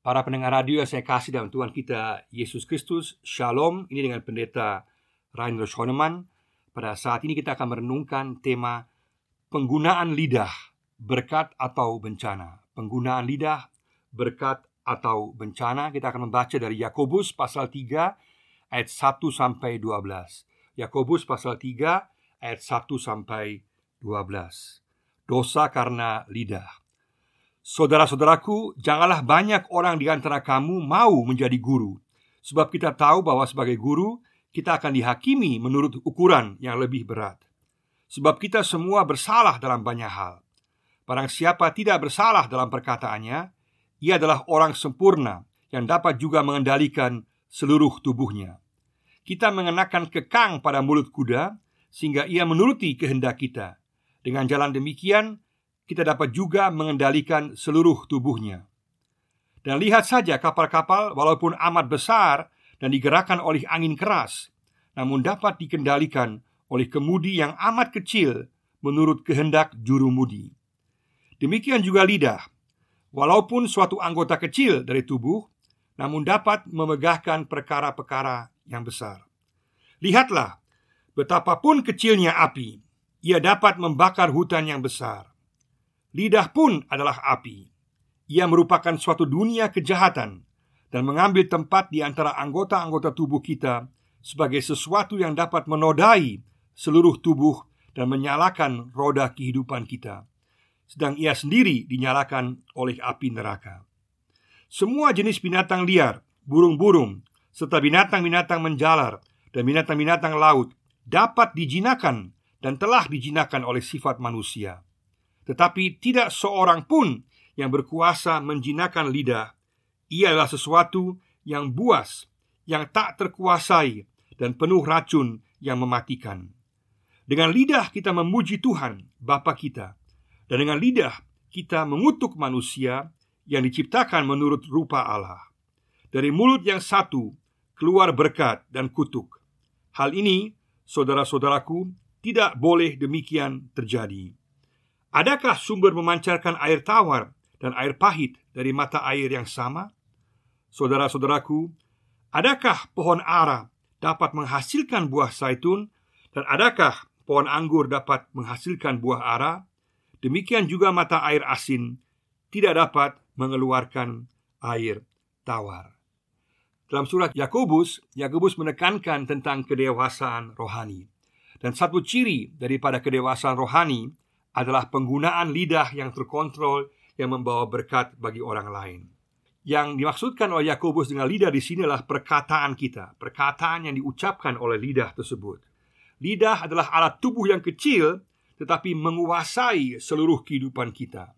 Para pendengar radio yang saya kasih dalam Tuhan kita Yesus Kristus. Shalom Ini dengan pendeta Rainer Schoenemann. Pada saat ini kita akan merenungkan tema Penggunaan lidah Berkat atau bencana. Penggunaan lidah Berkat atau bencana Kita akan membaca dari Yakobus pasal 3 Ayat 1 sampai 12 Yakobus pasal 3 Ayat 1 sampai 12 Dosa karena lidah Saudara-saudaraku, janganlah banyak orang di antara kamu mau menjadi guru, sebab kita tahu bahwa sebagai guru kita akan dihakimi menurut ukuran yang lebih berat. Sebab kita semua bersalah dalam banyak hal. Barang siapa tidak bersalah dalam perkataannya, ia adalah orang sempurna yang dapat juga mengendalikan seluruh tubuhnya. Kita mengenakan kekang pada mulut kuda sehingga ia menuruti kehendak kita. Dengan jalan demikian, kita dapat juga mengendalikan seluruh tubuhnya. Dan lihat saja kapal-kapal walaupun amat besar dan digerakkan oleh angin keras, namun dapat dikendalikan oleh kemudi yang amat kecil menurut kehendak juru mudi. Demikian juga lidah, walaupun suatu anggota kecil dari tubuh, namun dapat memegahkan perkara-perkara yang besar. Lihatlah, betapapun kecilnya api, ia dapat membakar hutan yang besar. Lidah pun adalah api. Ia merupakan suatu dunia kejahatan dan mengambil tempat di antara anggota-anggota tubuh kita sebagai sesuatu yang dapat menodai seluruh tubuh dan menyalakan roda kehidupan kita. Sedang ia sendiri dinyalakan oleh api neraka. Semua jenis binatang liar, burung-burung, serta binatang-binatang menjalar dan binatang-binatang laut dapat dijinakan dan telah dijinakan oleh sifat manusia. Tetapi tidak seorang pun yang berkuasa menjinakkan lidah. Ia adalah sesuatu yang buas, yang tak terkuasai Dan penuh racun yang mematikan. Dengan lidah kita memuji Tuhan, Bapa kita. Dan dengan lidah kita mengutuk manusia yang diciptakan menurut rupa Allah. Dari mulut yang satu keluar berkat dan kutuk. Hal ini, saudara-saudaraku, tidak boleh demikian terjadi. Adakah sumber memancarkan air tawar dan air pahit dari mata air yang sama? Saudara-saudaraku, adakah pohon ara dapat menghasilkan buah zaitun dan adakah pohon anggur dapat menghasilkan buah ara? Demikian juga mata air asin tidak dapat mengeluarkan air tawar. Dalam surat Yakobus, Yakobus menekankan tentang kedewasaan rohani. Dan satu ciri daripada kedewasaan rohani adalah penggunaan lidah yang terkontrol yang membawa berkat bagi orang lain. Yang dimaksudkan oleh Yakobus dengan lidah di sini adalah perkataan kita, perkataan yang diucapkan oleh lidah tersebut. Lidah adalah alat tubuh yang kecil tetapi menguasai seluruh kehidupan kita.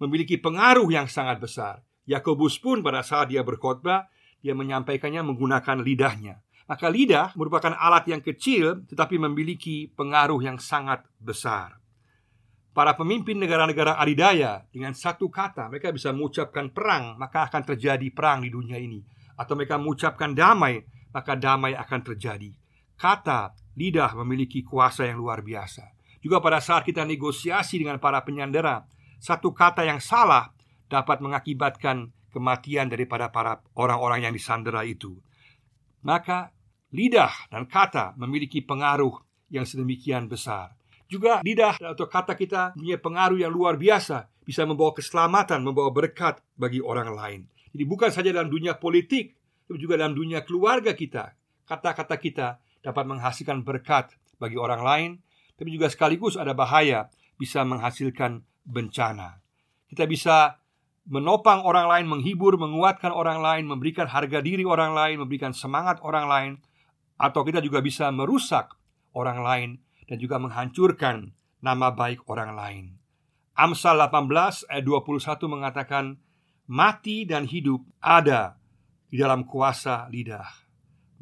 Memiliki pengaruh yang sangat besar. Yakobus pun pada saat dia berkhotbah, dia menyampaikannya menggunakan lidahnya. Maka lidah merupakan alat yang kecil tetapi memiliki pengaruh yang sangat besar para pemimpin negara-negara adidaya dengan satu kata mereka bisa mengucapkan perang maka akan terjadi perang di dunia ini. Atau mereka mengucapkan damai maka damai akan terjadi. Kata lidah memiliki kuasa yang luar biasa. Juga pada saat kita negosiasi dengan para penyandera satu kata yang salah dapat mengakibatkan kematian daripada para orang-orang yang disandera itu. Maka lidah dan kata memiliki pengaruh yang sedemikian besar juga lidah atau kata kita punya pengaruh yang luar biasa Bisa membawa keselamatan, membawa berkat bagi orang lain. Jadi bukan saja dalam dunia politik Tapi juga dalam dunia keluarga kita. Kata-kata kita dapat menghasilkan berkat bagi orang lain Tapi juga sekaligus ada bahaya Bisa menghasilkan bencana. Kita bisa menopang orang lain, menghibur, menguatkan orang lain Memberikan harga diri orang lain, memberikan semangat orang lain Atau kita juga bisa merusak orang lain dan juga menghancurkan nama baik orang lain. Amsal 18 ayat 21 mengatakan mati dan hidup ada di dalam kuasa lidah.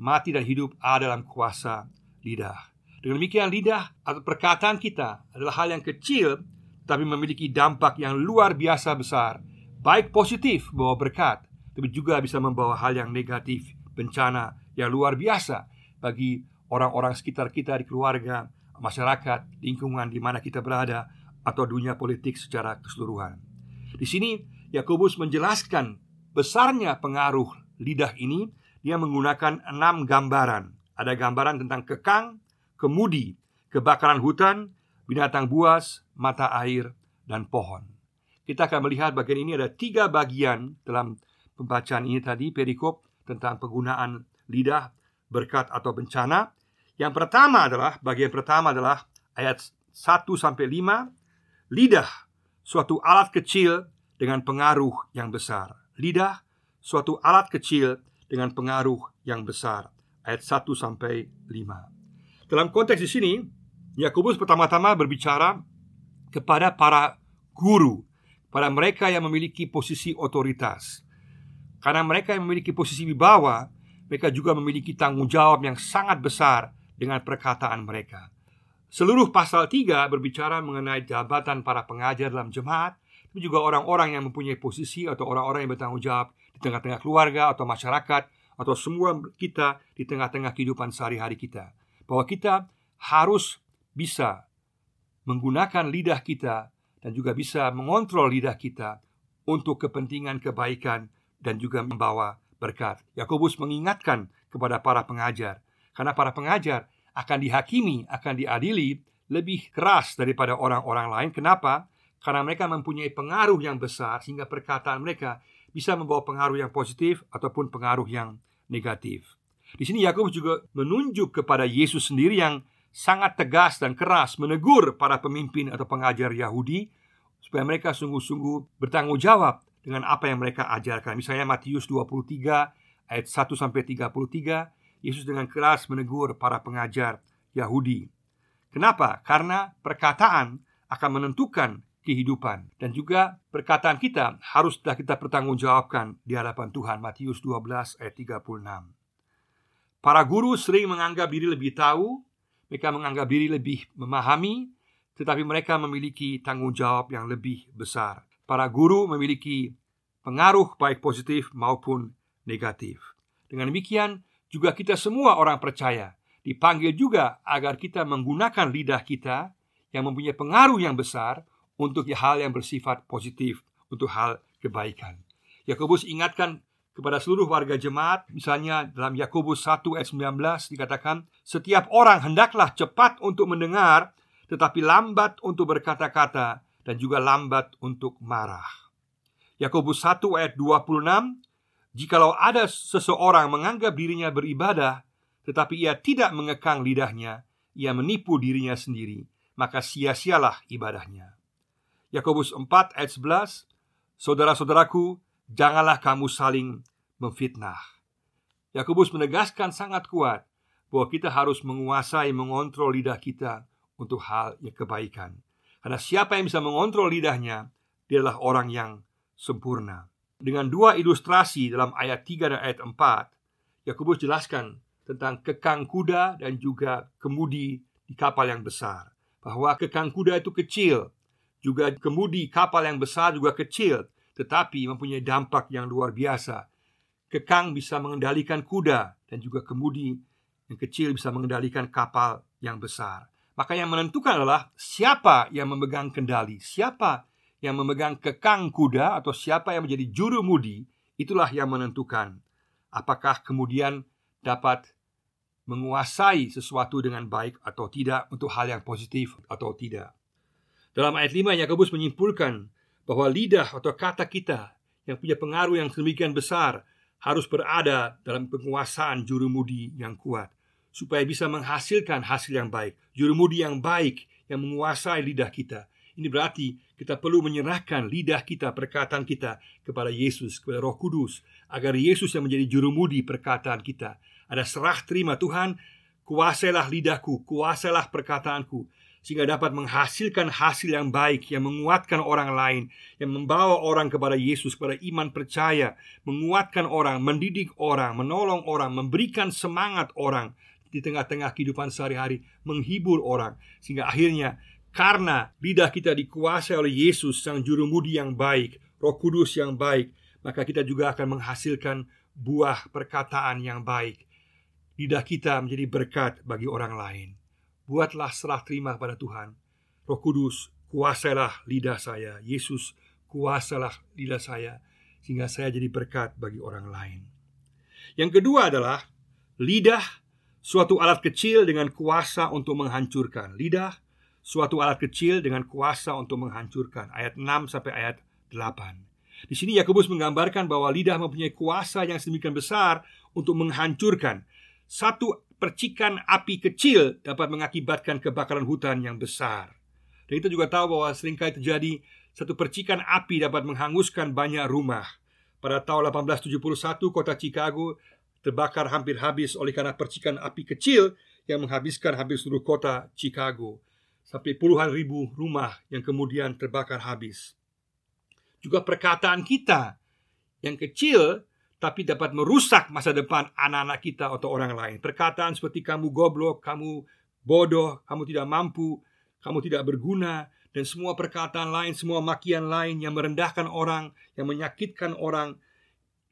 Mati dan hidup ada dalam kuasa lidah. Dengan demikian lidah atau perkataan kita adalah hal yang kecil tapi memiliki dampak yang luar biasa besar, baik positif bawa berkat, tapi juga bisa membawa hal yang negatif, bencana yang luar biasa bagi orang-orang sekitar kita di keluarga, masyarakat, lingkungan di mana kita berada, atau dunia politik secara keseluruhan. Di sini Yakobus menjelaskan besarnya pengaruh lidah ini, dia menggunakan enam gambaran. Ada gambaran tentang kekang, kemudi, kebakaran hutan, binatang buas, mata air, dan pohon. Kita akan melihat bagian ini ada tiga bagian dalam pembacaan ini tadi, perikop tentang penggunaan lidah, berkat atau bencana. Yang pertama adalah, bagian pertama adalah ayat 1 sampai 5, lidah, suatu alat kecil dengan pengaruh yang besar. Lidah, suatu alat kecil dengan pengaruh yang besar. Ayat 1 sampai 5. Dalam konteks di sini, Yakobus pertama-tama berbicara kepada para guru, pada mereka yang memiliki posisi otoritas. Karena mereka yang memiliki posisi di bawah, mereka juga memiliki tanggung jawab yang sangat besar dengan perkataan mereka. Seluruh pasal 3 berbicara mengenai jabatan para pengajar dalam jemaat, tapi juga orang-orang yang mempunyai posisi atau orang-orang yang bertanggung jawab di tengah-tengah keluarga atau masyarakat atau semua kita di tengah-tengah kehidupan sehari-hari kita. Bahwa kita harus bisa menggunakan lidah kita dan juga bisa mengontrol lidah kita untuk kepentingan kebaikan dan juga membawa berkat. Yakobus mengingatkan kepada para pengajar, karena para pengajar akan dihakimi, akan diadili lebih keras daripada orang-orang lain. Kenapa? Karena mereka mempunyai pengaruh yang besar sehingga perkataan mereka bisa membawa pengaruh yang positif ataupun pengaruh yang negatif. Di sini Yakobus juga menunjuk kepada Yesus sendiri yang sangat tegas dan keras menegur para pemimpin atau pengajar Yahudi supaya mereka sungguh-sungguh bertanggung jawab dengan apa yang mereka ajarkan. Misalnya Matius 23 ayat 1 sampai 33, Yesus dengan keras menegur para pengajar Yahudi. Kenapa? Karena perkataan akan menentukan kehidupan dan juga perkataan kita harus kita pertanggungjawabkan di hadapan Tuhan. Matius 12 ayat 36. Para guru sering menganggap diri lebih tahu mereka menganggap diri lebih memahami, tetapi mereka memiliki tanggung jawab yang lebih besar. Para guru memiliki pengaruh baik positif maupun negatif. Dengan demikian, juga kita semua orang percaya dipanggil juga agar kita menggunakan lidah kita yang mempunyai pengaruh yang besar untuk hal yang bersifat positif, untuk hal kebaikan. Yakobus ingatkan kepada seluruh warga jemaat Misalnya dalam Yakobus 1 ayat 19 dikatakan Setiap orang hendaklah cepat untuk mendengar Tetapi lambat untuk berkata-kata Dan juga lambat untuk marah Yakobus 1 ayat 26 Jikalau ada seseorang menganggap dirinya beribadah Tetapi ia tidak mengekang lidahnya Ia menipu dirinya sendiri Maka sia-sialah ibadahnya Yakobus 4 ayat 11 Saudara-saudaraku janganlah kamu saling memfitnah. Yakobus menegaskan sangat kuat bahwa kita harus menguasai mengontrol lidah kita untuk hal yang kebaikan. Karena siapa yang bisa mengontrol lidahnya, dia adalah orang yang sempurna. Dengan dua ilustrasi dalam ayat 3 dan ayat 4, Yakobus jelaskan tentang kekang kuda dan juga kemudi di kapal yang besar. Bahwa kekang kuda itu kecil, juga kemudi kapal yang besar juga kecil, tetapi mempunyai dampak yang luar biasa. Kekang bisa mengendalikan kuda dan juga kemudi yang kecil bisa mengendalikan kapal yang besar. Maka yang menentukan adalah siapa yang memegang kendali, siapa yang memegang kekang kuda atau siapa yang menjadi juru mudi, itulah yang menentukan apakah kemudian dapat menguasai sesuatu dengan baik atau tidak untuk hal yang positif atau tidak. Dalam ayat 5 Yakobus menyimpulkan bahwa lidah atau kata kita yang punya pengaruh yang sedemikian besar harus berada dalam penguasaan jurumudi yang kuat supaya bisa menghasilkan hasil yang baik. Jurumudi yang baik yang menguasai lidah kita. Ini berarti kita perlu menyerahkan lidah kita, perkataan kita kepada Yesus, kepada Roh Kudus, agar Yesus yang menjadi jurumudi perkataan kita. Ada serah terima Tuhan, kuasailah lidahku, kuasailah perkataanku, sehingga dapat menghasilkan hasil yang baik yang menguatkan orang lain, yang membawa orang kepada Yesus, kepada iman percaya, menguatkan orang, mendidik orang, menolong orang, memberikan semangat orang di tengah-tengah kehidupan sehari-hari, menghibur orang, sehingga akhirnya karena lidah kita dikuasai oleh Yesus, sang juru mudi yang baik, Roh Kudus yang baik, maka kita juga akan menghasilkan buah perkataan yang baik. Lidah kita menjadi berkat bagi orang lain. Buatlah serah terima kepada Tuhan Roh Kudus kuasailah lidah saya Yesus kuasailah lidah saya sehingga saya jadi berkat bagi orang lain. Yang kedua adalah lidah suatu alat kecil dengan kuasa untuk menghancurkan. Lidah suatu alat kecil dengan kuasa untuk menghancurkan. Ayat 6 sampai ayat 8. Di sini Yakobus menggambarkan bahwa lidah mempunyai kuasa yang sedemikian besar untuk menghancurkan. Satu percikan api kecil dapat mengakibatkan kebakaran hutan yang besar. Dan kita juga tahu bahwa sering kali terjadi satu percikan api dapat menghanguskan banyak rumah. Pada tahun 1871 kota Chicago terbakar hampir habis oleh karena percikan api kecil yang menghabiskan hampir seluruh kota Chicago. Sampai puluhan ribu rumah yang kemudian terbakar habis. Juga perkataan kita yang kecil tapi dapat merusak masa depan anak-anak kita atau orang lain. Perkataan seperti kamu goblok, kamu bodoh, kamu tidak mampu, kamu tidak berguna, dan semua perkataan lain, semua makian lain yang merendahkan orang, yang menyakitkan orang,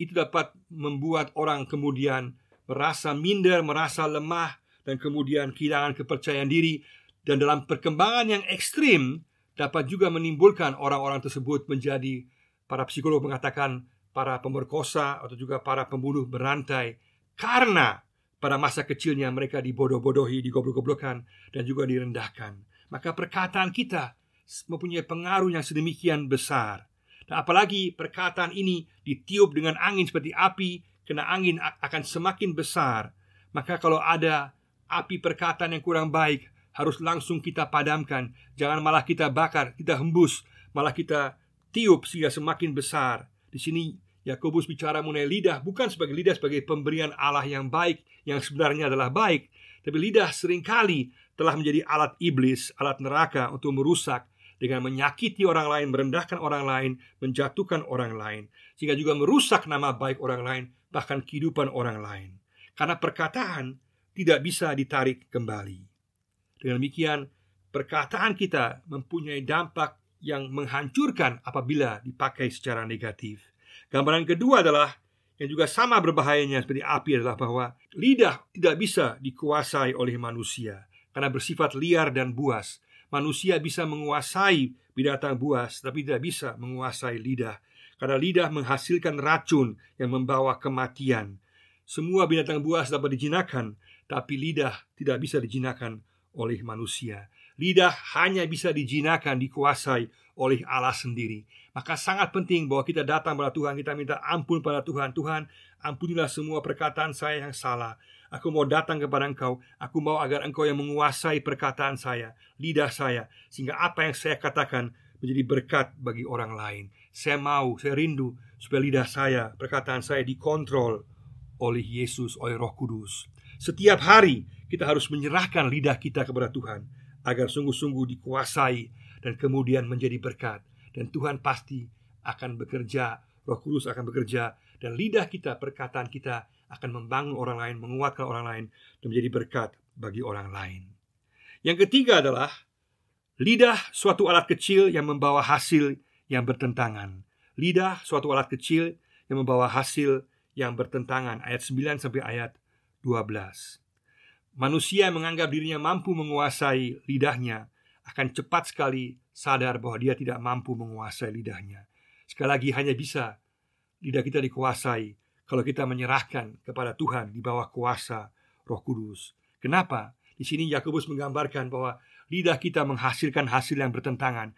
itu dapat membuat orang kemudian merasa minder, merasa lemah, dan kemudian kehilangan kepercayaan diri. Dan dalam perkembangan yang ekstrim, dapat juga menimbulkan orang-orang tersebut menjadi para psikolog mengatakan para pemerkosa atau juga para pembunuh berantai karena pada masa kecilnya mereka dibodoh-bodohi, digoblok-goblokan dan juga direndahkan. Maka perkataan kita mempunyai pengaruh yang sedemikian besar. Dan apalagi perkataan ini ditiup dengan angin seperti api, kena angin akan semakin besar. Maka kalau ada api perkataan yang kurang baik, harus langsung kita padamkan. Jangan malah kita bakar, kita hembus, malah kita tiup sehingga semakin besar. Di sini Yakobus bicara mengenai lidah bukan sebagai lidah sebagai pemberian Allah yang baik yang sebenarnya adalah baik, tapi lidah sering kali telah menjadi alat iblis, alat neraka untuk merusak, dengan menyakiti orang lain, merendahkan orang lain, menjatuhkan orang lain, sehingga juga merusak nama baik orang lain, bahkan kehidupan orang lain. Karena perkataan tidak bisa ditarik kembali. Dengan demikian, perkataan kita mempunyai dampak yang menghancurkan apabila dipakai secara negatif. Gambaran kedua adalah yang juga sama berbahayanya seperti api adalah bahwa lidah tidak bisa dikuasai oleh manusia karena bersifat liar dan buas manusia bisa menguasai binatang buas, tapi tidak bisa menguasai lidah, karena lidah menghasilkan racun yang membawa kematian. Semua binatang buas dapat dijinakan, tapi lidah tidak bisa dijinakan oleh manusia. Lidah hanya bisa dijinakan, dikuasai oleh Allah sendiri. Maka sangat penting bahwa kita datang pada Tuhan, kita minta ampun pada Tuhan. Tuhan, ampunilah semua perkataan saya yang salah. Aku mau datang kepada engkau Aku mau agar engkau yang menguasai perkataan saya Lidah saya Sehingga apa yang saya katakan Menjadi berkat bagi orang lain Saya mau, saya rindu Supaya lidah saya, perkataan saya dikontrol Oleh Yesus, oleh roh kudus Setiap hari kita harus menyerahkan lidah kita kepada Tuhan Agar sungguh-sungguh dikuasai Dan kemudian menjadi berkat Dan Tuhan pasti akan bekerja Roh Kudus akan bekerja Dan lidah kita, perkataan kita akan membangun orang lain, menguatkan orang lain, dan menjadi berkat bagi orang lain. Yang ketiga adalah lidah suatu alat kecil yang membawa hasil yang bertentangan. Lidah suatu alat kecil yang membawa hasil yang bertentangan. Ayat 9 sampai ayat 12. Manusia yang menganggap dirinya mampu menguasai lidahnya akan cepat sekali sadar bahwa dia tidak mampu menguasai lidahnya. Sekali lagi hanya bisa lidah kita dikuasai kalau kita menyerahkan kepada Tuhan di bawah kuasa Roh Kudus. Kenapa? Di sini Yakobus menggambarkan bahwa lidah kita menghasilkan hasil yang bertentangan.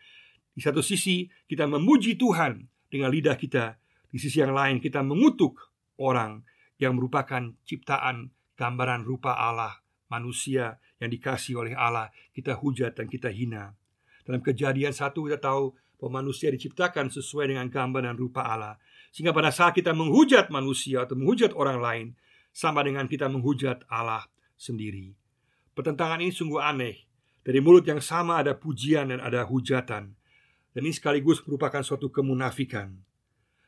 Di satu sisi kita memuji Tuhan dengan lidah kita, di sisi yang lain kita mengutuk orang yang merupakan ciptaan gambaran rupa Allah, manusia yang dikasih oleh Allah, kita hujat dan kita hina. Dalam kejadian satu kita tahu bahwa manusia diciptakan sesuai dengan gambar dan rupa Allah. Sehingga pada saat kita menghujat manusia atau menghujat orang lain Sama dengan kita menghujat Allah sendiri. Pertentangan ini sungguh aneh. Dari mulut yang sama ada pujian dan ada hujatan. Dan ini sekaligus merupakan suatu kemunafikan.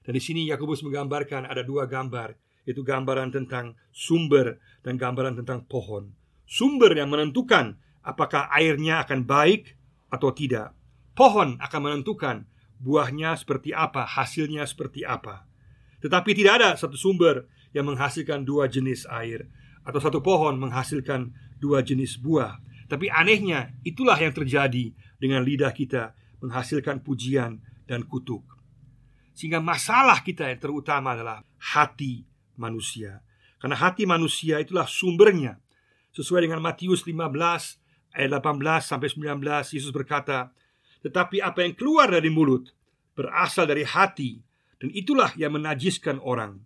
Dan di sini Yakobus menggambarkan ada dua gambar Yaitu gambaran tentang sumber dan gambaran tentang pohon Sumber yang menentukan apakah airnya akan baik atau tidak Pohon akan menentukan buahnya seperti apa, hasilnya seperti apa. Tetapi tidak ada satu sumber yang menghasilkan dua jenis air atau satu pohon menghasilkan dua jenis buah. Tapi anehnya, itulah yang terjadi dengan lidah kita menghasilkan pujian dan kutuk. Sehingga masalah kita yang terutama adalah hati manusia. Karena hati manusia itulah sumbernya. Sesuai dengan Matius 15 ayat 18 sampai 19 Yesus berkata, "Tetapi apa yang keluar dari mulut berasal dari hati dan itulah yang menajiskan orang.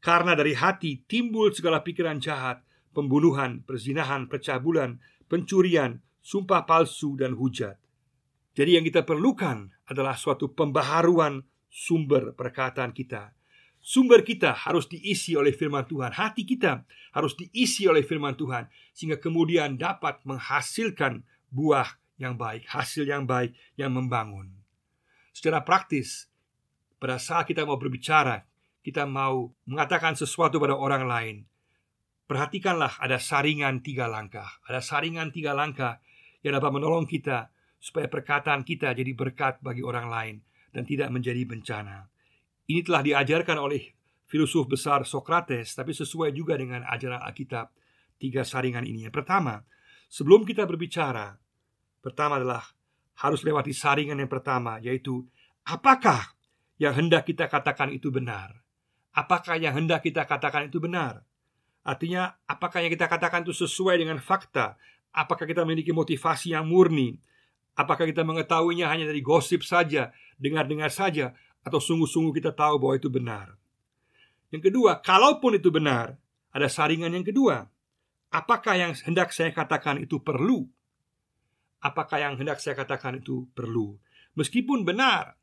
Karena dari hati timbul segala pikiran jahat, pembunuhan, perzinahan, pecah bulan, pencurian, sumpah palsu dan hujat." Jadi yang kita perlukan adalah suatu pembaharuan sumber perkataan kita. Sumber kita harus diisi oleh firman Tuhan. Hati kita harus diisi oleh firman Tuhan sehingga kemudian dapat menghasilkan buah yang baik, hasil yang baik yang membangun. Secara praktis, pada saat kita mau berbicara, kita mau mengatakan sesuatu pada orang lain, perhatikanlah ada saringan tiga langkah. Ada saringan tiga langkah yang dapat menolong kita supaya perkataan kita jadi berkat bagi orang lain dan tidak menjadi bencana. Ini telah diajarkan oleh filosof besar Socrates, tapi sesuai juga dengan ajaran Alkitab. Tiga saringan ini. Yang pertama, sebelum kita berbicara, pertama adalah harus lewati saringan yang pertama, yaitu apakah yang hendak kita katakan itu benar? Apakah yang hendak kita katakan itu benar? Artinya, apakah yang kita katakan itu sesuai dengan fakta? Apakah kita memiliki motivasi yang murni? Apakah kita mengetahuinya hanya dari gosip saja, dengar-dengar saja, atau sungguh-sungguh kita tahu bahwa itu benar? Yang kedua, kalaupun itu benar, ada saringan yang kedua. Apakah yang hendak saya katakan itu perlu? Apakah yang hendak saya katakan itu perlu? Meskipun benar,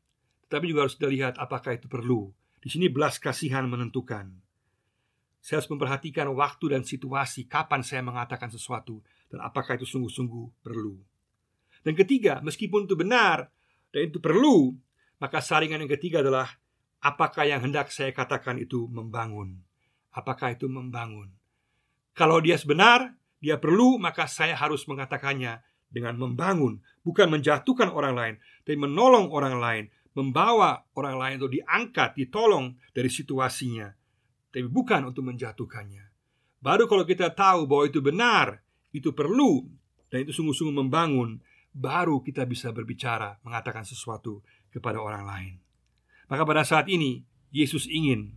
tetapi juga harus dilihat apakah itu perlu. Di sini belas kasihan menentukan. Saya harus memperhatikan waktu dan situasi kapan saya mengatakan sesuatu dan apakah itu sungguh-sungguh perlu. Dan ketiga, meskipun itu benar dan itu perlu, maka saringan yang ketiga adalah apakah yang hendak saya katakan itu membangun? Apakah itu membangun? Kalau dia sebenar, dia perlu, maka saya harus mengatakannya dengan membangun, bukan menjatuhkan orang lain, tapi menolong orang lain, membawa orang lain itu diangkat, ditolong dari situasinya, tapi bukan untuk menjatuhkannya. Baru kalau kita tahu bahwa itu benar, itu perlu, dan itu sungguh-sungguh membangun, baru kita bisa berbicara, mengatakan sesuatu kepada orang lain. Maka pada saat ini, Yesus ingin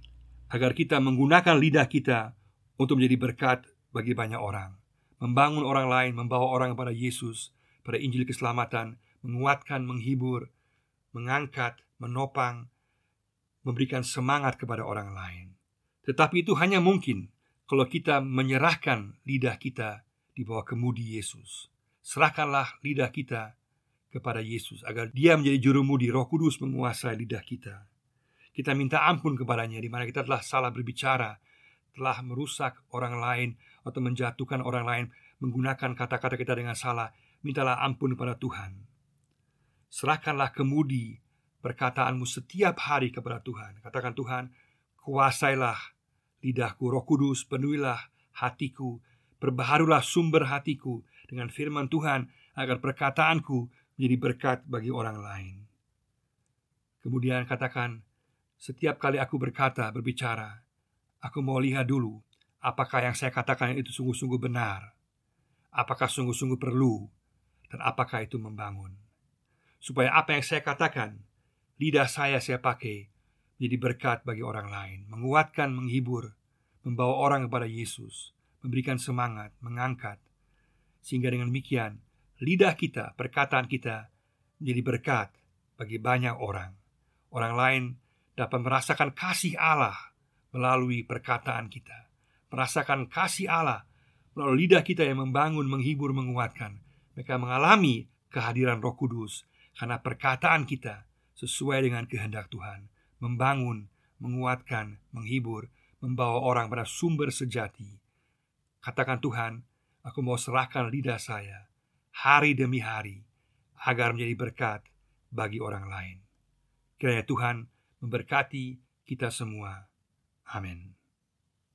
agar kita menggunakan lidah kita untuk menjadi berkat bagi banyak orang, membangun orang lain, membawa orang kepada Yesus, pada Injil keselamatan, menguatkan, menghibur, mengangkat, menopang, memberikan semangat kepada orang lain. Tetapi itu hanya mungkin kalau kita menyerahkan lidah kita di bawah kemudi Yesus. Serahkanlah lidah kita kepada Yesus agar Dia menjadi jurumudi Roh Kudus menguasai lidah kita. Kita minta ampun kepadanya di mana kita telah salah berbicara, telah merusak orang lain atau menjatuhkan orang lain menggunakan kata-kata kita dengan salah. Mintalah ampun kepada Tuhan. Serahkanlah kemudi perkataanmu setiap hari kepada Tuhan. Katakan Tuhan, kuasailah lidahku, Roh Kudus, penuhilah hatiku, perbaharulah sumber hatiku dengan firman Tuhan agar perkataanku menjadi berkat bagi orang lain. Kemudian katakan, setiap kali aku berkata, berbicara, aku mau lihat dulu apakah yang saya katakan itu sungguh-sungguh benar, apakah sungguh-sungguh perlu, dan apakah itu membangun. Supaya apa yang saya katakan, lidah saya saya pakai menjadi berkat bagi orang lain, menguatkan, menghibur, membawa orang kepada Yesus, memberikan semangat, mengangkat, sehingga dengan demikian lidah kita, perkataan kita menjadi berkat bagi banyak orang. Orang lain dapat merasakan kasih Allah melalui perkataan kita. Merasakan kasih Allah melalui lidah kita yang membangun, menghibur, menguatkan. Mereka mengalami kehadiran Roh Kudus karena perkataan kita sesuai dengan kehendak Tuhan, membangun, menguatkan, menghibur, membawa orang pada sumber sejati. Katakan Tuhan, Aku mau serahkan lidah saya hari demi hari agar menjadi berkat bagi orang lain. Kiranya Tuhan memberkati kita semua. Amin.